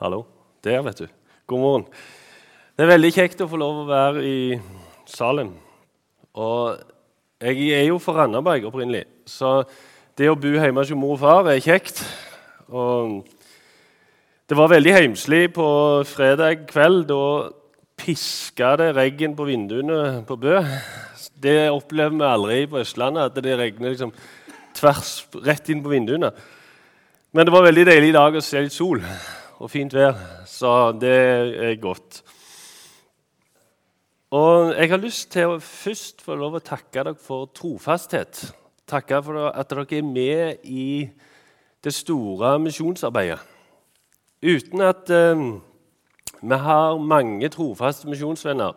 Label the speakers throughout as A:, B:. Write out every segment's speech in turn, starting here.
A: Hallo. Der, vet du. God morgen. Det er veldig kjekt å få lov å være i Salem. Og jeg er jo fra Randaberg opprinnelig, så det å bo hjemme hos mor og far er kjekt. Og det var veldig heimslig på fredag kveld. Da piska det regn på vinduene på Bø. Det opplever vi aldri på Østlandet, at det regner liksom tvers rett inn på vinduene. Men det var veldig deilig i dag å se litt sol og fint vær, så det er godt. Og Jeg har lyst til å først få lov å takke dere for trofasthet. Takke for at dere er med i det store misjonsarbeidet. Uten at eh, vi har mange trofaste misjonsvenner,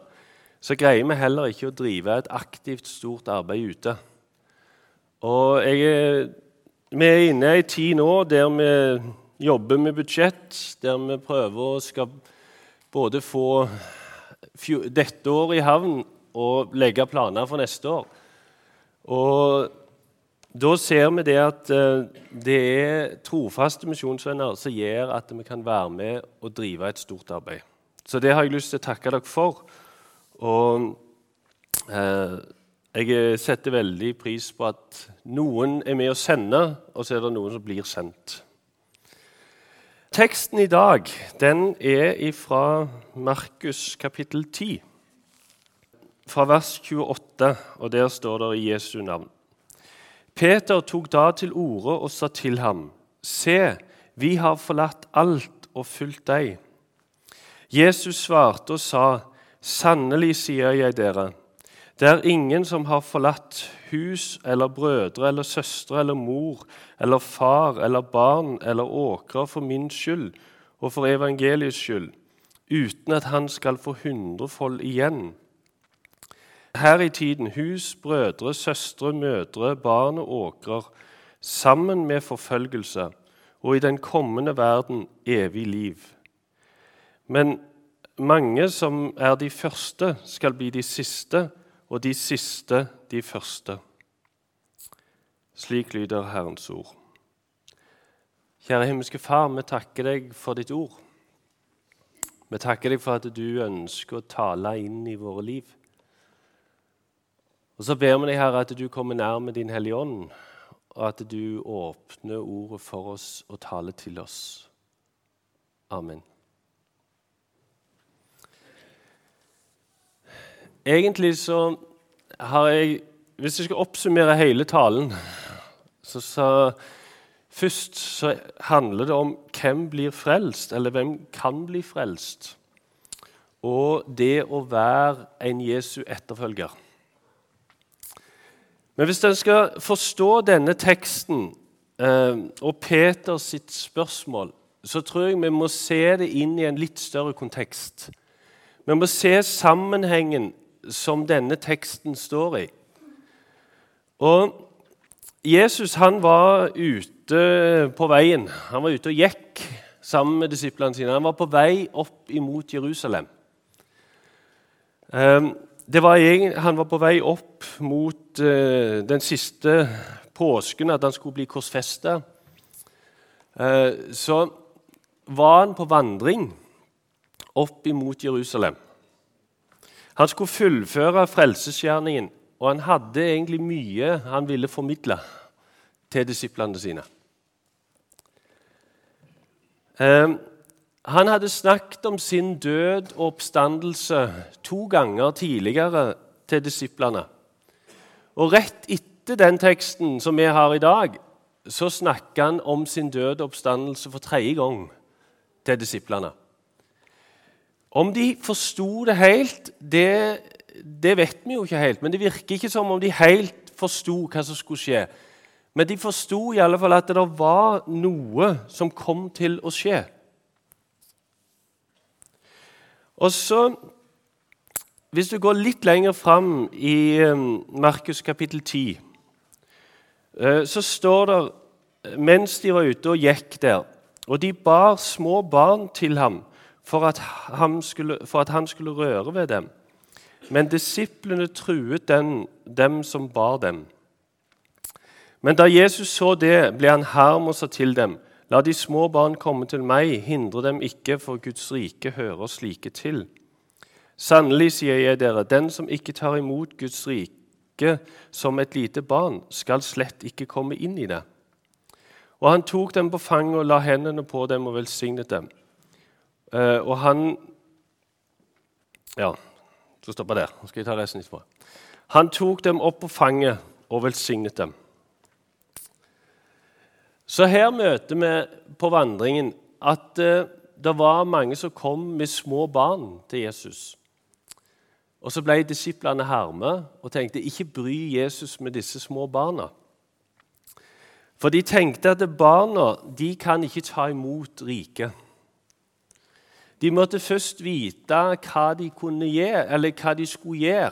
A: så greier vi heller ikke å drive et aktivt, stort arbeid ute. Og jeg, Vi er inne i en tid nå der vi jobber med budsjett, der vi prøver å skal både få dette året i havn og legge planer for neste år. Og da ser vi det at eh, det er trofaste misjonsvenner som gjør at vi kan være med og drive et stort arbeid. Så det har jeg lyst til å takke dere for. Og eh, jeg setter veldig pris på at noen er med å sende, og så er det noen som blir sendt. Teksten i dag den er fra Markus kapittel 10, fra vers 28, og der står det i Jesu navn. Peter tok da til orde og sa til ham, Se, vi har forlatt alt og fulgt deg. Jesus svarte og sa, Sannelig sier jeg dere, det er ingen som har forlatt hus eller brødre eller søstre eller mor eller far eller barn eller åkre for min skyld og for evangeliets skyld, uten at han skal få hundrefold igjen. Her i tiden hus, brødre, søstre, mødre, barn og åkrer, sammen med forfølgelse, og i den kommende verden evig liv. Men mange som er de første, skal bli de siste, og de siste de første. Slik lyder Herrens ord. Kjære himmelske Far, vi takker deg for ditt ord. Vi takker deg for at du ønsker å tale inn i våre liv. Og så ber vi deg, Herre, at du kommer nær med din Hellige Ånd, og at du åpner ordet for oss og taler til oss. Amen. Egentlig så har jeg Hvis jeg skal oppsummere hele talen, så, så Først så handler det om hvem blir frelst, eller hvem kan bli frelst. Og det å være en Jesu etterfølger. Men hvis en skal forstå denne teksten eh, og Peters sitt spørsmål, så tror jeg vi må se det inn i en litt større kontekst. Vi må se sammenhengen som denne teksten står i. Og Jesus han var ute på veien. Han var ute og gikk sammen med disiplene sine. Han var på vei opp imot Jerusalem. Ehm, var, han var på vei opp mot eh, den siste påsken, at han skulle bli korsfesta. Eh, så var han på vandring opp imot Jerusalem. Han skulle fullføre frelsesgjerningen, og han hadde egentlig mye han ville formidle til disiplene sine. Um, han hadde snakket om sin død og oppstandelse to ganger tidligere til disiplene. Og rett etter den teksten som vi har i dag, så snakker han om sin død og oppstandelse for tredje gang til disiplene. Om de forsto det helt, det, det, vet vi jo ikke helt. Men det virker ikke som om de helt forsto hva som skulle skje. Men de forsto i alle fall at det var noe som kom til å skje. Og så, Hvis du går litt lenger fram i um, Markus kapittel 10, eh, så står det mens de var ute og gikk der, og de bar små barn til ham for at, skulle, for at han skulle røre ved dem. Men disiplene truet den, dem som bar dem. Men da Jesus så det, ble han harm og sa til dem.: La de små barn komme til meg, hindre dem ikke, for Guds rike hører slike til. Sannelig sier jeg dere, den som ikke tar imot Guds rike som et lite barn, skal slett ikke komme inn i det. Og han tok dem på fanget og la hendene på dem og velsignet dem. Uh, og han Ja, så stopper der. Nå skal jeg ta resten etterpå. Han tok dem opp på fanget og velsignet dem. Så her møter vi på vandringen at uh, det var mange som kom med små barn til Jesus. Og Så ble disiplene herme og tenkte ikke bry Jesus med disse små barna. For de tenkte at barna de kan ikke ta imot riket. De måtte først vite hva de, gjøre, hva de skulle gjøre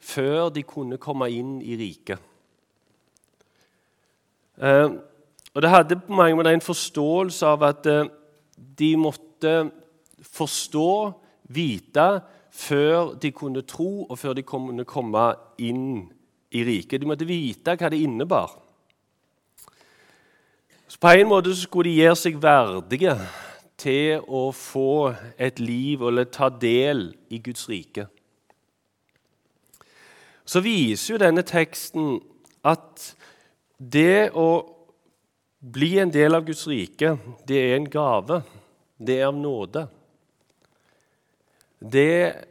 A: før de kunne komme inn i riket. Eh, og Det hadde på mange måter en forståelse av at eh, de måtte forstå, vite, før de kunne tro, og før de kunne komme inn i riket. De måtte vite hva det innebar. Så På en måte skulle de gjøre seg verdige til å få et liv eller ta del i Guds rike. Så viser jo denne teksten at det å bli en del av Guds rike, det er en gave. Det er av nåde. Det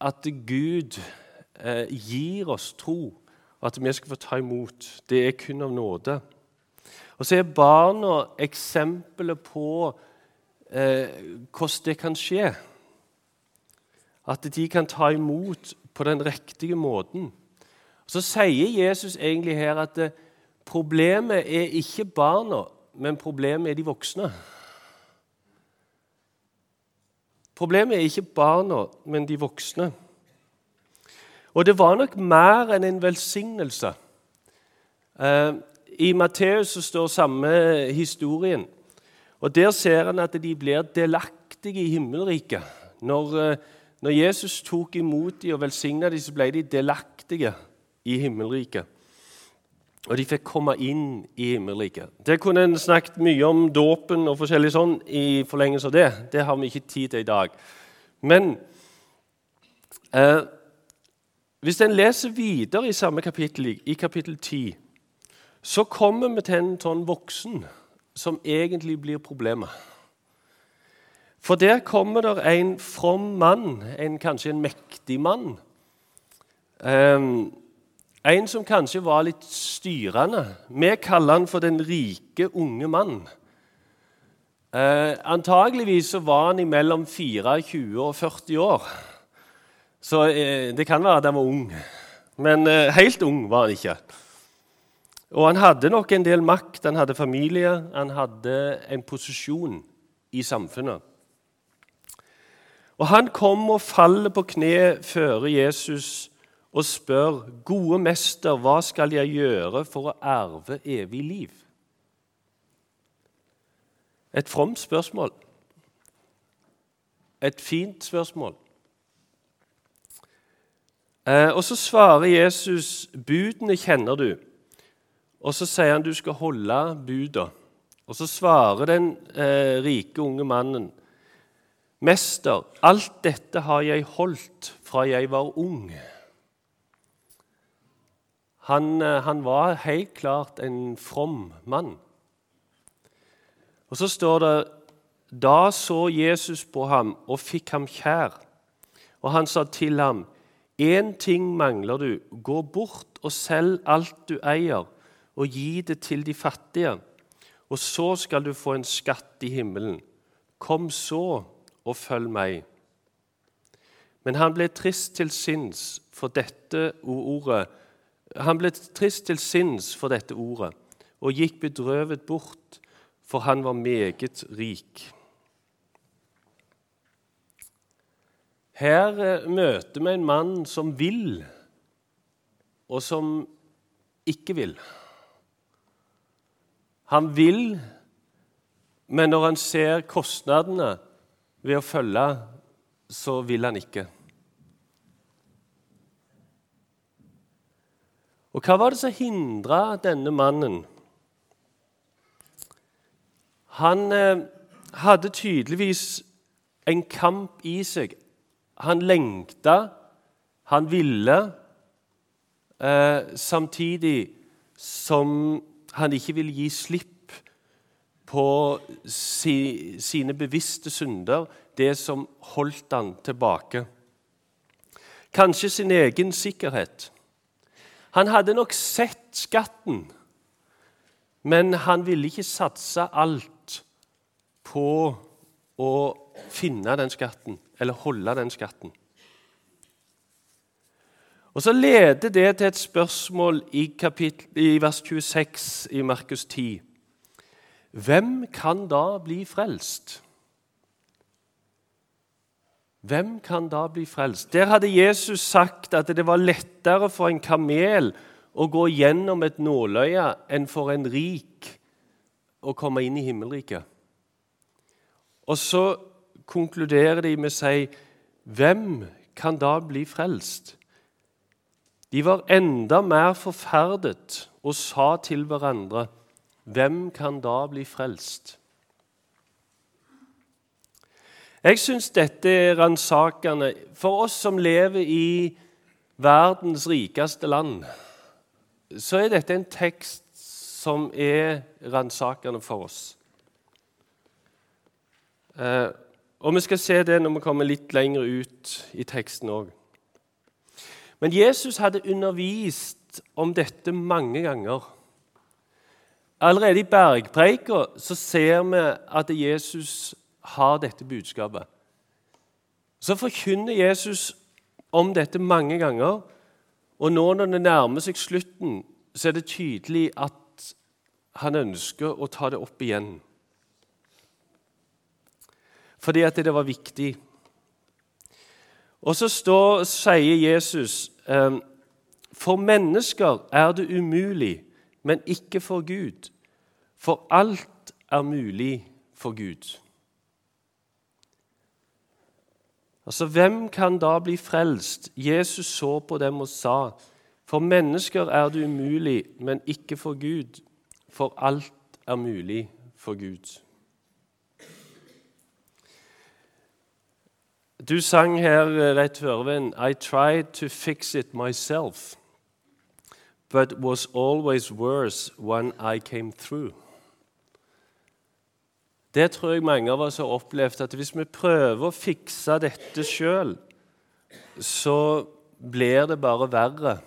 A: at Gud eh, gir oss tro, at vi skal få ta imot, det er kun av nåde. Og så er barna eksempler på eh, hvordan det kan skje. At de kan ta imot på den riktige måten. Så sier Jesus egentlig her at eh, problemet er ikke barna, men problemet er de voksne. Problemet er ikke barna, men de voksne. Og det var nok mer enn en velsignelse. Eh, I Matteus står samme historien. Og Der ser en at de blir delaktige i himmelriket. Når, eh, når Jesus tok imot dem og velsigna dem, så ble de delaktige i himmelriket. Og de fikk komme inn i himmelriket. Det kunne en snakket mye om dåpen og forskjellig sånn i forlengelse av det. Det har vi ikke tid til i dag. Men eh, hvis en leser videre i samme kapittel, i kapittel 10, så kommer vi til en sånn voksen som egentlig blir problemet. For der kommer det en from mann, en, kanskje en mektig mann. Um, en som kanskje var litt styrende. Vi kaller han for den rike, unge mann. Uh, antageligvis så var han mellom 24 og 40 år. Så uh, det kan være at han var ung. Men uh, helt ung var han ikke. Og han hadde nok en del makt. Han hadde familie, han hadde en posisjon i samfunnet. Og Han kom og faller på kne før Jesus og spør, 'Gode mester, hva skal jeg gjøre for å erve evig liv?' Et fromt spørsmål. Et fint spørsmål. Eh, og Så svarer Jesus, 'Budene kjenner du.' Og Så sier han du skal holde buda. Og Så svarer den eh, rike, unge mannen, 'Mester, alt dette har jeg holdt fra jeg var ung.' Han, eh, han, var helt klart en from mann. Og så står det Da så Jesus på ham og fikk ham kjær. Og han sa til ham, Én ting mangler du. Gå bort og selg alt du eier, og gi det til de fattige. Og så skal du få en skatt i himmelen. Kom så og følg meg. Men han ble trist til sinns for dette ordet han ble trist til sinns for dette ordet og gikk bedrøvet bort, for han var meget rik. Her eh, møter vi en mann som vil, og som ikke vil. Han vil, men når han ser kostnadene ved å følge, så vil han ikke. Og hva var det som hindra denne mannen? Han eh, hadde tydeligvis en kamp i seg. Han lengta, han ville, eh, samtidig som han ikke vil gi slipp på si, sine bevisste synder, det som holdt han tilbake. Kanskje sin egen sikkerhet. Han hadde nok sett skatten, men han ville ikke satse alt på å finne den skatten, eller holde den skatten. Og Så leder det til et spørsmål i, kapittel, i vers 26 i Markus 10. Hvem kan da bli frelst? Hvem kan da bli frelst? Der hadde Jesus sagt at det var lettere for en kamel å gå gjennom et nåløye enn for en rik å komme inn i himmelriket. Og så konkluderer de med å si hvem kan da bli frelst? De var enda mer forferdet og sa til hverandre, hvem kan da bli frelst? Jeg syns dette er ransakende for oss som lever i verdens rikeste land. Så er dette en tekst som er ransakende for oss. Eh, og Vi skal se det når vi kommer litt lenger ut i teksten òg. Men Jesus hadde undervist om dette mange ganger. Allerede i bergpreika ser vi at Jesus har dette budskapet. Så forkynner Jesus om dette mange ganger. Og nå når det nærmer seg slutten, så er det tydelig at han ønsker å ta det opp igjen. Fordi at det var viktig. Og så står, sier Jesus ehm, For mennesker er det umulig, men ikke for Gud. For alt er mulig for Gud. Altså, Hvem kan da bli frelst? Jesus så på dem og sa, For mennesker er det umulig, men ikke for Gud. For alt er mulig for Gud. Du sang her eh, rett før veien I tried to fix it myself, but was always worse when I came through. Det tror jeg mange av oss har opplevd, at hvis vi prøver å fikse dette sjøl, så blir det bare verre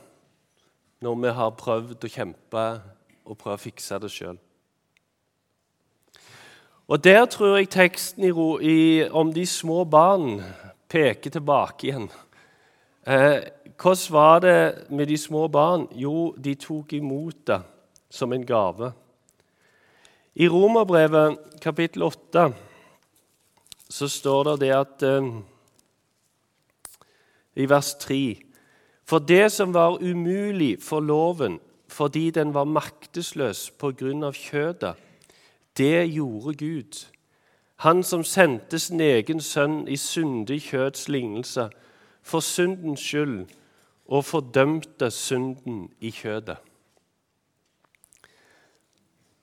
A: når vi har prøvd å kjempe og prøve å fikse det sjøl. Og Der tror jeg teksten i, i, om de små barn peker tilbake igjen. Eh, hvordan var det med de små barn? Jo, de tok imot det som en gave. I Romerbrevet kapittel 8 så står det det at eh, I vers 3 For det som var umulig for loven fordi den var maktesløs på grunn av kjødet, det gjorde Gud. Han som sendte sin egen sønn i syndig kjøds lignelse for syndens skyld og fordømte synden i kjødet.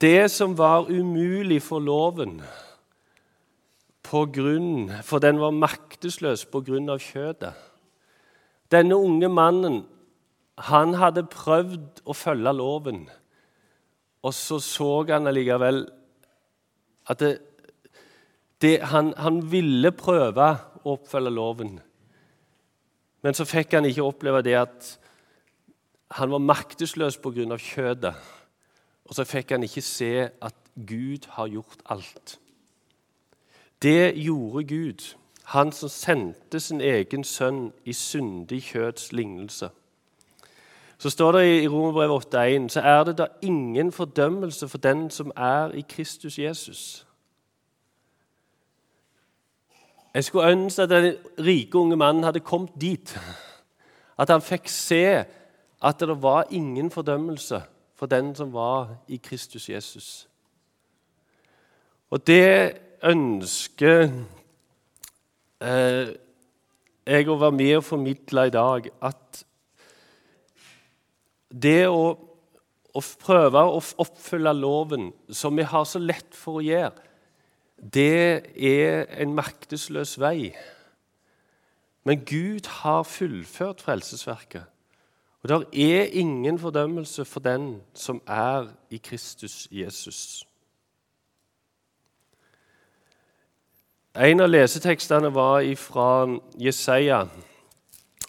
A: Det som var umulig for loven, grunn, for den var maktesløs på grunn av kjødet. Denne unge mannen han hadde prøvd å følge loven, og så så han allikevel at det, det, han, han ville prøve å oppfølge loven. Men så fikk han ikke oppleve det at han var maktesløs pga. kjødet. Og så fikk han ikke se at Gud har gjort alt. Det gjorde Gud, han som sendte sin egen sønn i syndig kjøds lignelse. Så står det i Romerbrevet 8,1.: Så er det da ingen fordømmelse for den som er i Kristus Jesus. Jeg skulle ønske at den rike unge mannen hadde kommet dit. At han fikk se at det var ingen fordømmelse for den som var i Kristus Jesus. Og det ønsker eh, jeg å være med og formidle i dag. At det å, å prøve å oppfylle loven, som vi har så lett for å gjøre, det er en maktesløs vei. Men Gud har fullført frelsesverket. Og det er ingen fordømmelse for den som er i Kristus Jesus. En av lesetekstene var fra Jesaja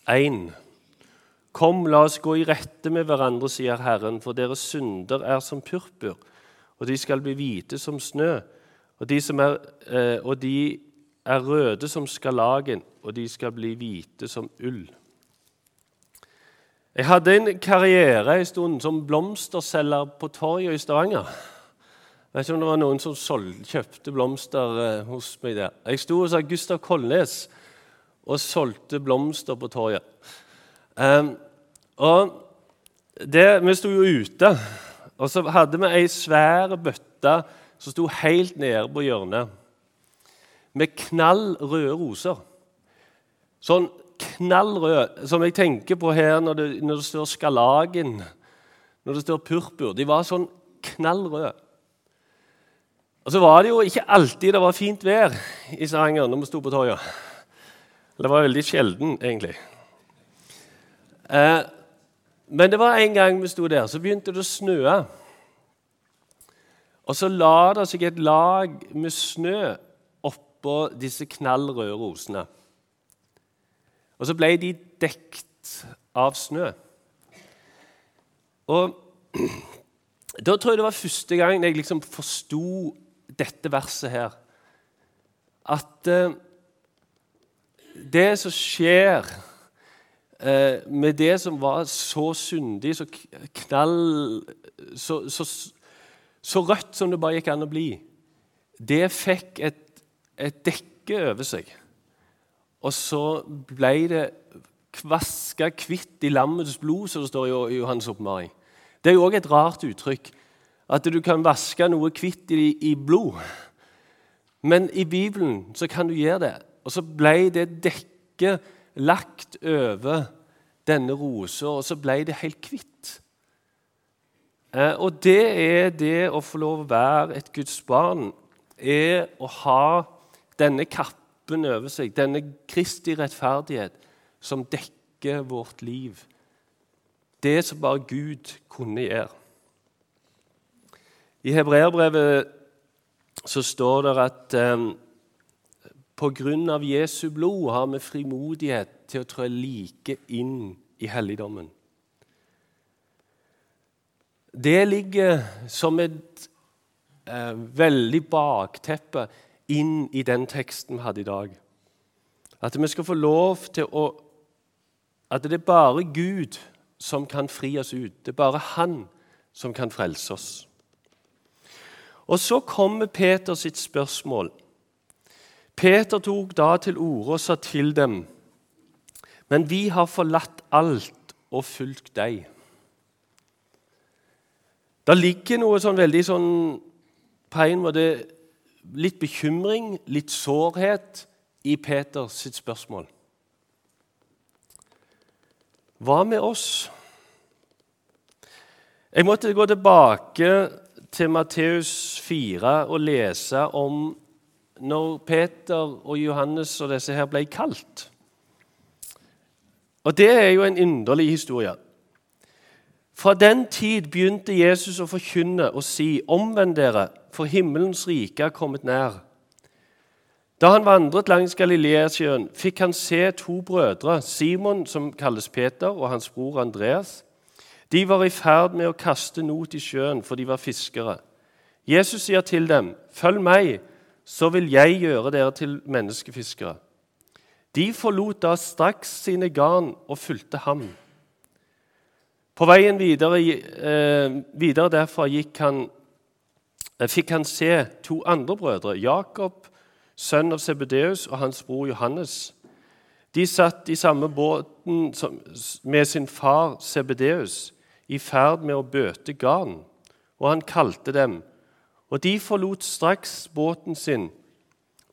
A: 1. Kom, la oss gå i rette med hverandre, sier Herren, for deres synder er som purpur, og de skal bli hvite som snø. Og de, er, eh, og de er røde som skalagen, og de skal bli hvite som ull. Jeg hadde en karriere en stund som blomsterselger på torget i Stavanger. Jeg vet ikke om det var noen som solgte, kjøpte blomster eh, hos meg der. Jeg sto hos Gustav Kolnes og solgte blomster på torget. Um, og det, Vi sto jo ute, og så hadde vi ei svær bøtte som sto helt nede på hjørnet, med knall røde roser. Sånn knallrød som jeg tenker på her når det, når det står skalagen, når det står purpur. De var sånn knallrøde. Og så var det jo ikke alltid det var fint vær i Stavanger når vi sto på torget. Det var veldig sjelden, egentlig. Eh, men det var en gang vi sto der, så begynte det å snø. Og så la det seg et lag med snø oppå disse knallrøde rosene. Og så ble de dekt av snø. Og da tror jeg det var første gang jeg liksom forsto dette verset her. At eh, det som skjer eh, med det som var så syndig, så knall så, så, så rødt som det bare gikk an å bli, det fikk et, et dekke over seg. Og så ble det kvaska kvitt i lammets blod, som det står i Johannes' oppmaring. Det er jo òg et rart uttrykk, at du kan vaske noe kvitt i, i, blod. Men i Bibelen så kan du gjøre det. Og så ble det dekket lagt over denne rosa, og så ble det helt kvitt. Eh, og det er det å få lov å være et Guds barn, er å ha denne kappen over seg, denne Kristi rettferdighet, som dekker vårt liv. Det som bare Gud kunne gjøre. I hebreerbrevet så står det at eh, på grunn av Jesu blod har vi frimodighet til å trå like inn i helligdommen. Det ligger som et eh, veldig bakteppe inn i den teksten vi hadde i dag. At vi skal få lov til å At det er bare Gud som kan fri oss ut. Det er bare Han som kan frelse oss. Og så kommer Peter sitt spørsmål. Peter tok da til orde og sa til dem.: Men vi har forlatt alt og fulgt deg. Det ligger noe sånn veldig sånn på en måte litt bekymring, litt sårhet, i Peters sitt spørsmål. Hva med oss? Jeg måtte gå tilbake til Matteus 4 og lese om når Peter og Johannes og disse her ble kalt. Og Det er jo en underlig historie. Fra den tid begynte Jesus å forkynne og si, 'Omvend dere, for himmelens rike er kommet nær.' Da han vandret langs Galileasjøen, fikk han se to brødre, Simon, som kalles Peter, og hans bror Andreas. De var i ferd med å kaste not i sjøen, for de var fiskere. Jesus sier til dem, 'Følg meg, så vil jeg gjøre dere til menneskefiskere.' De forlot da straks sine garn og fulgte ham. På veien videre, eh, videre derfra han, eh, fikk han se to andre brødre, Jakob, sønn av Sebedeus, og hans bror Johannes. De satt i samme båten med sin far Sebedeus, i ferd med å bøte garn, og han kalte dem. Og de forlot straks båten sin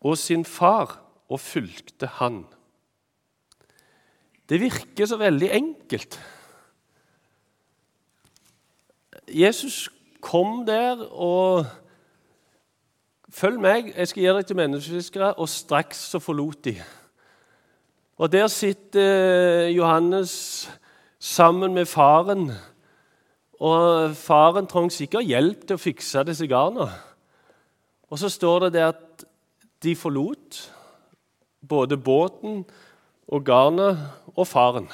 A: og sin far og fulgte han. Det virker så veldig enkelt. Jesus kom der og Følg meg, jeg skal gi dere til menneskefiskere. Og straks så forlot de. Og der sitter Johannes sammen med faren. Og faren trengte sikkert hjelp til å fikse disse garna. Og så står det der at de forlot både båten og garnet og faren.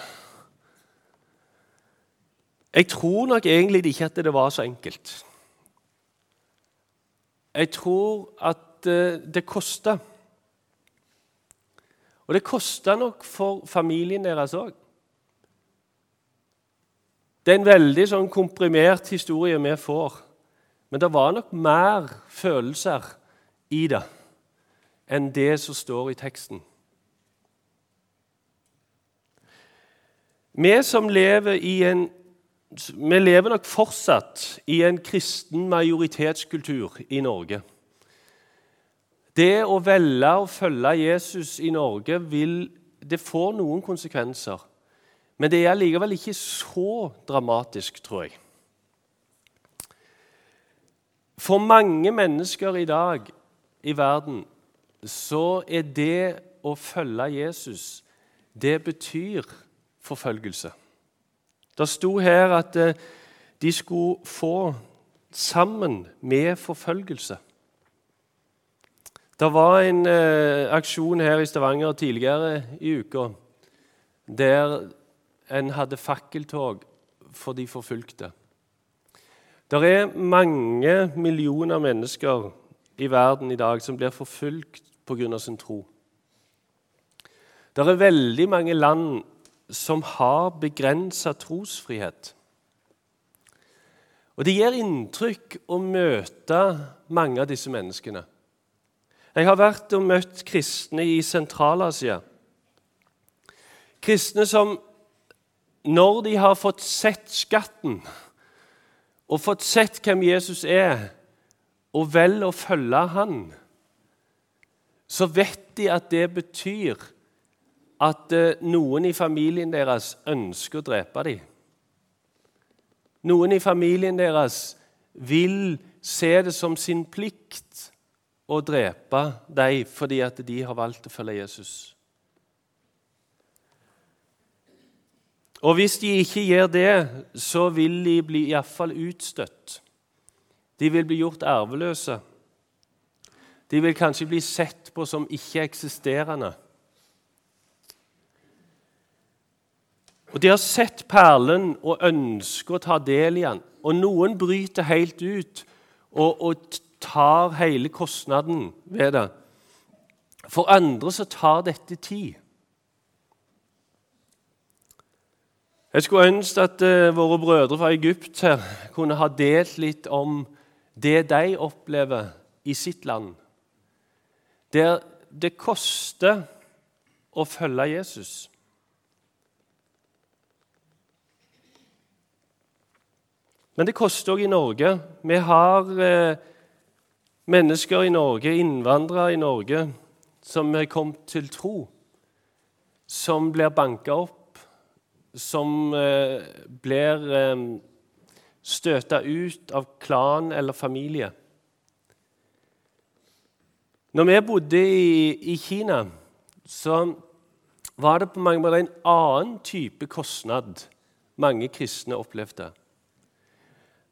A: Jeg tror nok egentlig ikke at det var så enkelt. Jeg tror at eh, det kosta. Og det kosta nok for familien deres òg. Det er en veldig sånn komprimert historie vi får. Men det var nok mer følelser i det enn det som står i teksten. Vi som lever i en vi lever nok fortsatt i en kristen majoritetskultur i Norge. Det å velge å følge Jesus i Norge vil, det får noen konsekvenser. Men det er likevel ikke så dramatisk, tror jeg. For mange mennesker i dag i verden så er det å følge Jesus Det betyr forfølgelse. Det sto her at eh, de skulle få sammen med forfølgelse. Det var en eh, aksjon her i Stavanger tidligere i uka der en hadde fakkeltog for de forfulgte. Det er mange millioner mennesker i verden i dag som blir forfulgt pga. sin tro. Det er veldig mange land som har begrensa trosfrihet. Og Det gir inntrykk å møte mange av disse menneskene. Jeg har vært og møtt kristne i Sentral-Asia. Kristne som, når de har fått sett skatten og fått sett hvem Jesus er, og velger å følge han, så vet de at det betyr at eh, noen i familien deres ønsker å drepe dem. Noen i familien deres vil se det som sin plikt å drepe dem fordi at de har valgt å følge Jesus. Og hvis de ikke gjør det, så vil de bli iallfall utstøtt. De vil bli gjort arveløse. De vil kanskje bli sett på som ikke-eksisterende. Og De har sett perlen og ønsker å ta del i den. Og noen bryter helt ut og, og tar hele kostnaden ved det. For andre så tar dette tid. Jeg skulle ønske at uh, våre brødre fra Egypt her kunne ha delt litt om det de opplever i sitt land. Der det koster å følge Jesus. Men det koster òg i Norge. Vi har eh, mennesker i Norge, innvandrere i Norge, som er kommet til tro, som blir banka opp, som eh, blir eh, støta ut av klan eller familie. Når vi bodde i, i Kina, så var det på mange måter en annen type kostnad mange kristne opplevde.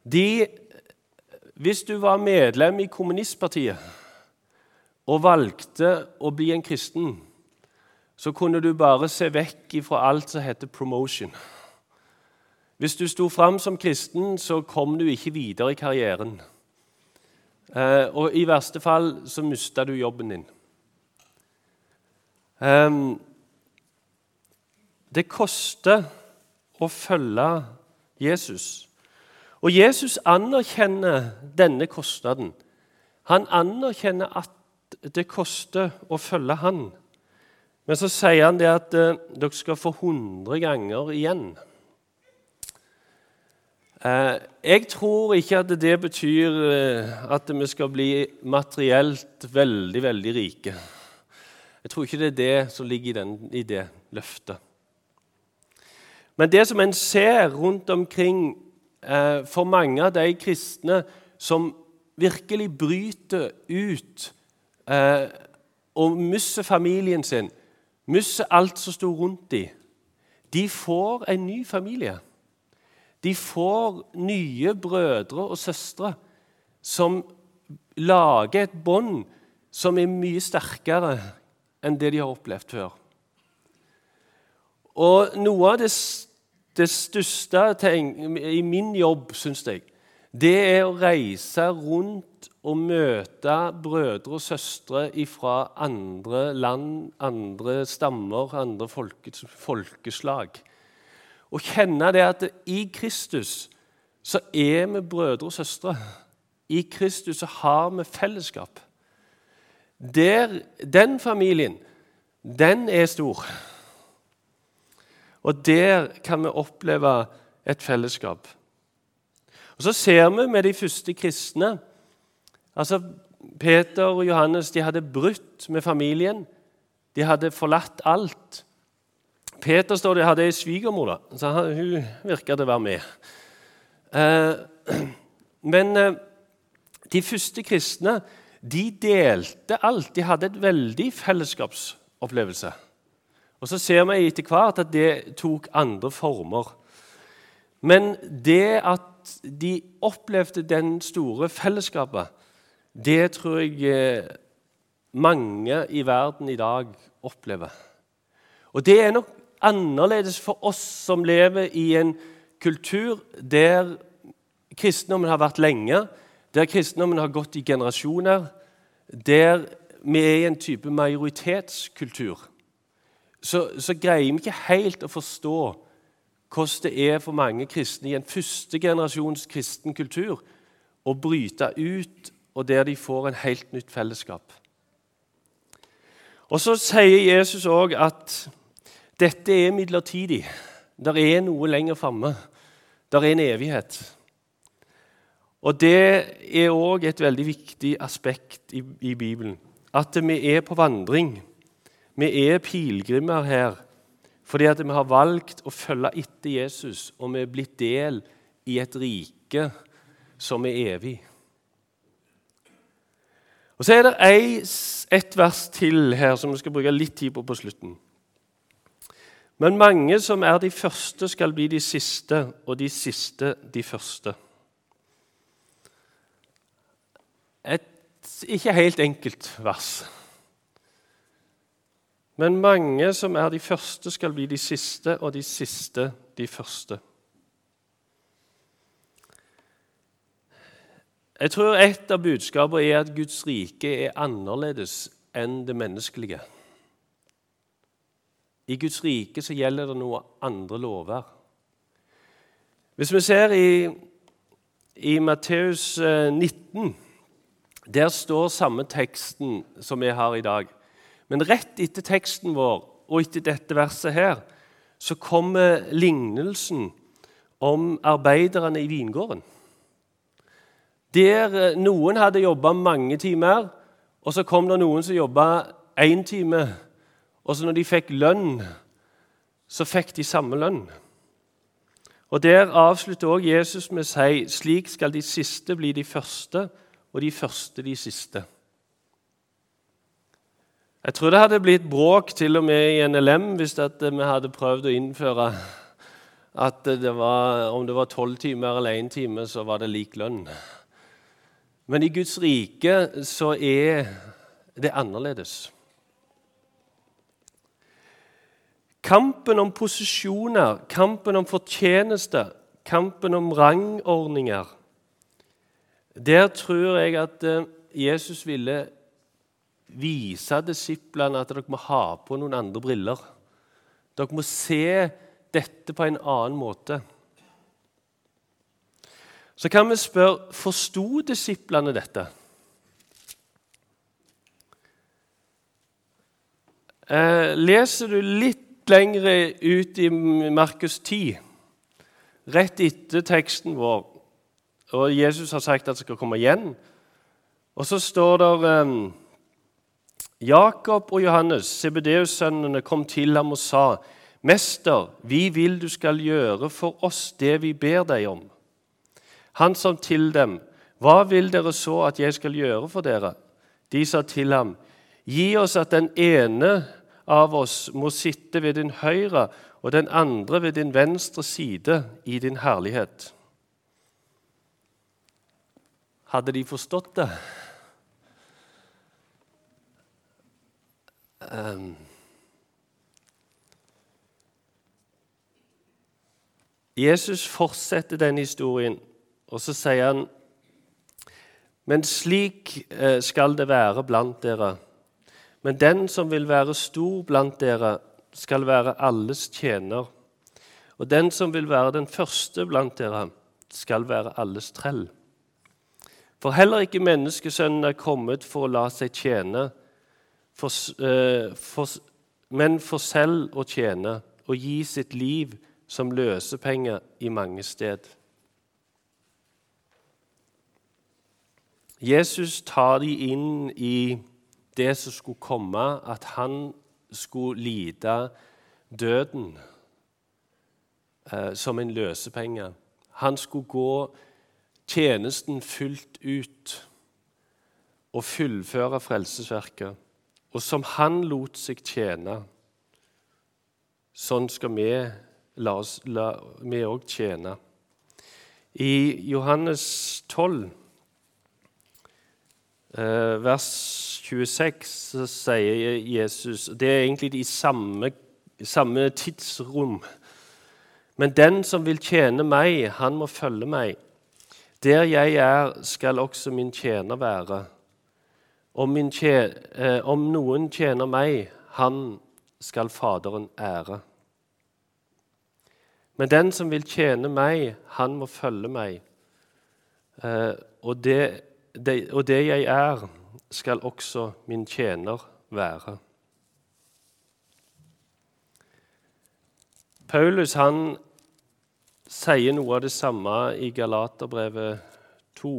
A: De, hvis du var medlem i kommunistpartiet og valgte å bli en kristen, så kunne du bare se vekk ifra alt som heter promotion. Hvis du sto fram som kristen, så kom du ikke videre i karrieren. Eh, og i verste fall så mista du jobben din. Eh, det koster å følge Jesus. Og Jesus anerkjenner denne kostnaden. Han anerkjenner at det koster å følge han. Men så sier han det at eh, dere skal få 100 ganger igjen. Eh, jeg tror ikke at det betyr eh, at vi skal bli materielt veldig, veldig rike. Jeg tror ikke det er det som ligger i, den, i det løftet. Men det som en ser rundt omkring Eh, for mange av de kristne som virkelig bryter ut eh, og mister familien sin, mister alt som sto rundt dem, de får en ny familie. De får nye brødre og søstre som lager et bånd som er mye sterkere enn det de har opplevd før. Og noe av det, det største i min jobb, syns jeg, det er å reise rundt og møte brødre og søstre fra andre land, andre stammer, andre folkeslag. Og kjenne det at i Kristus så er vi brødre og søstre. I Kristus så har vi fellesskap. Der, den familien, den er stor. Og der kan vi oppleve et fellesskap. Og Så ser vi med de første kristne altså Peter og Johannes de hadde brutt med familien. De hadde forlatt alt. Peter står det, hadde ei svigermor, så hun virka til å være med. Eh, men eh, de første kristne de delte alt. De hadde et veldig fellesskapsopplevelse. Og Så ser vi etter hvert at det tok andre former. Men det at de opplevde den store fellesskapet, det tror jeg eh, mange i verden i dag opplever. Og det er nok annerledes for oss som lever i en kultur der kristendommen har vært lenge, der kristendommen har gått i generasjoner, der vi er i en type majoritetskultur, så, så greier vi ikke helt å forstå hvordan det er for mange kristne i en første generasjons kristen kultur å bryte ut, og der de får en helt nytt fellesskap. Og Så sier Jesus òg at dette er midlertidig. Det er noe lenger framme. Det er en evighet. Og Det er òg et veldig viktig aspekt i, i, Bibelen. At vi er på vandring. Vi er pilegrimer her fordi at vi har valgt å følge etter Jesus, og vi er blitt del i et rike som er evig. Og Så er det ett vers til her som vi skal bruke litt tid på på slutten. Men mange som er de første, skal bli de siste, og de siste de første. Et ikke helt enkelt vers. Men mange som er de første, skal bli de siste, og de siste de første. Jeg tror et av budskapene er at Guds rike er annerledes enn det menneskelige. I Guds rike så gjelder det noe andre lover. Hvis vi ser i, i Matteus 19 eh, der står samme teksten som vi har i dag. Men rett etter teksten vår og etter dette verset her, så kommer lignelsen om arbeiderne i vingården. Der eh, noen hadde jobba mange timer, og så kom det noen som jobba én time. Og så når de fikk lønn, så fikk de samme lønn. Og Der avslutter også Jesus med å si slik skal de siste bli de første, og de første de siste. Jeg tror det hadde blitt bråk til og med i NLM hvis vi hadde prøvd å innføre at det var, om det var tolv timer eller én time, så var det lik lønn. Men i Guds rike så er det annerledes. Kampen om posisjoner, kampen om fortjeneste, kampen om rangordninger der tror jeg at eh, Jesus ville vise disiplene at dere må ha på noen andre briller. Dere må se dette på en annen måte. Så kan vi spørre forsto disiplene dette. Eh, leser du litt lenger ut i Markus 10, rett etter teksten vår, og Jesus har sagt at han skal komme igjen. Og så står det um, Jakob og Johannes, CBDU-sønnene, kom til ham og sa:" Mester, vi vil du skal gjøre for oss det vi ber deg om. Han sa til dem, Hva vil dere så at jeg skal gjøre for dere? De sa til ham, Gi oss at den ene av oss må sitte ved din høyre og den andre ved din venstre side i din herlighet. Hadde de forstått det? Um. Jesus fortsetter denne historien, og så sier han Men slik eh, skal det være blant dere. Men den som vil være stor blant dere, skal være alles tjener. Og den som vil være den første blant dere, skal være alles trell. For heller ikke menneskesønnen er kommet for å la seg tjene, for, uh, for, men for selv å tjene og gi sitt liv som løsepenge i mange sted. Jesus tar de inn i det som skulle komme, at han skulle lide døden eh, som en løsepenge. Han skulle gå tjenesten fullt ut og fullføre frelsesverket. Og som han lot seg tjene, sånn skal vi la oss la, vi òg tjene. I Johannes 12, eh, vers 26, så sier Jesus Det er egentlig i samme, samme tidsrom. Men den som vil tjene meg, han må følge meg. Der jeg er, skal også min tjener være. Om, tjener, eh, om noen tjener meg, han skal Faderen ære. Men den som vil tjene meg, han må følge meg. Eh, og, det, det, og det jeg er, skal også min tjener være. Paulus han sier noe av det samme i Galaterbrevet 2.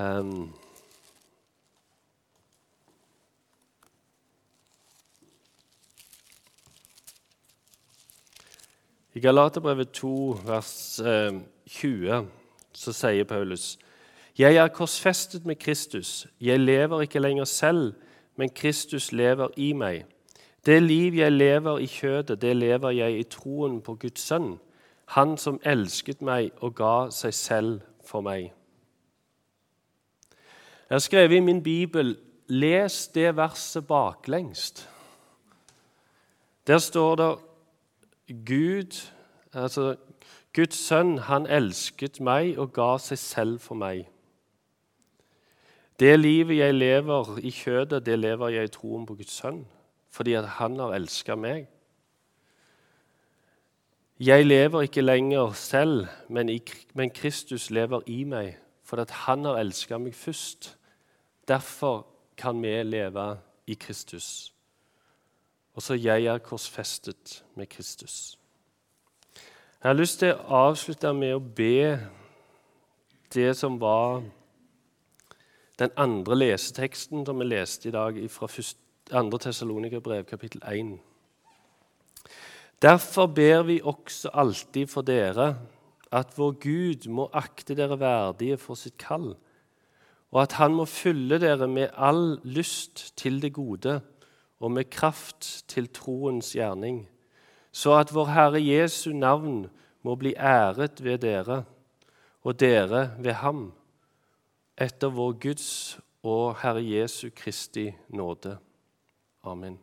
A: Um, I Galaterbrevet 2, vers 20, eh, så sier Paulus.: Jeg er korsfestet med Kristus. Jeg lever ikke lenger selv, men Kristus lever i meg. Det liv jeg lever i kjødet, det lever jeg i troen på Guds sønn, Han som elsket meg og ga seg selv for meg. Jeg har skrevet i min bibel 'Les det verset baklengst'. Der står det Gud, altså Guds sønn, han elsket meg og ga seg selv for meg. Det livet jeg lever i kjødet, det lever jeg i troen på Guds sønn fordi han har elska meg. Jeg lever ikke lenger selv, men, men Kristus lever i meg fordi han har elska meg først. Derfor kan vi leve i Kristus. Og så jeg er korsfestet med Kristus. Jeg har lyst til å avslutte med å be det som var den andre leseteksten som vi leste i dag fra 1. 2. Tessalonikerbrev, kapittel 1. Derfor ber vi også alltid for dere at vår Gud må akte dere verdige for sitt kall, og at Han må fylle dere med all lyst til det gode og med kraft til troens gjerning, så at vår Herre Jesu navn må bli æret ved dere, og dere ved ham, etter vår Guds og Herre Jesu Kristi nåde. Amen.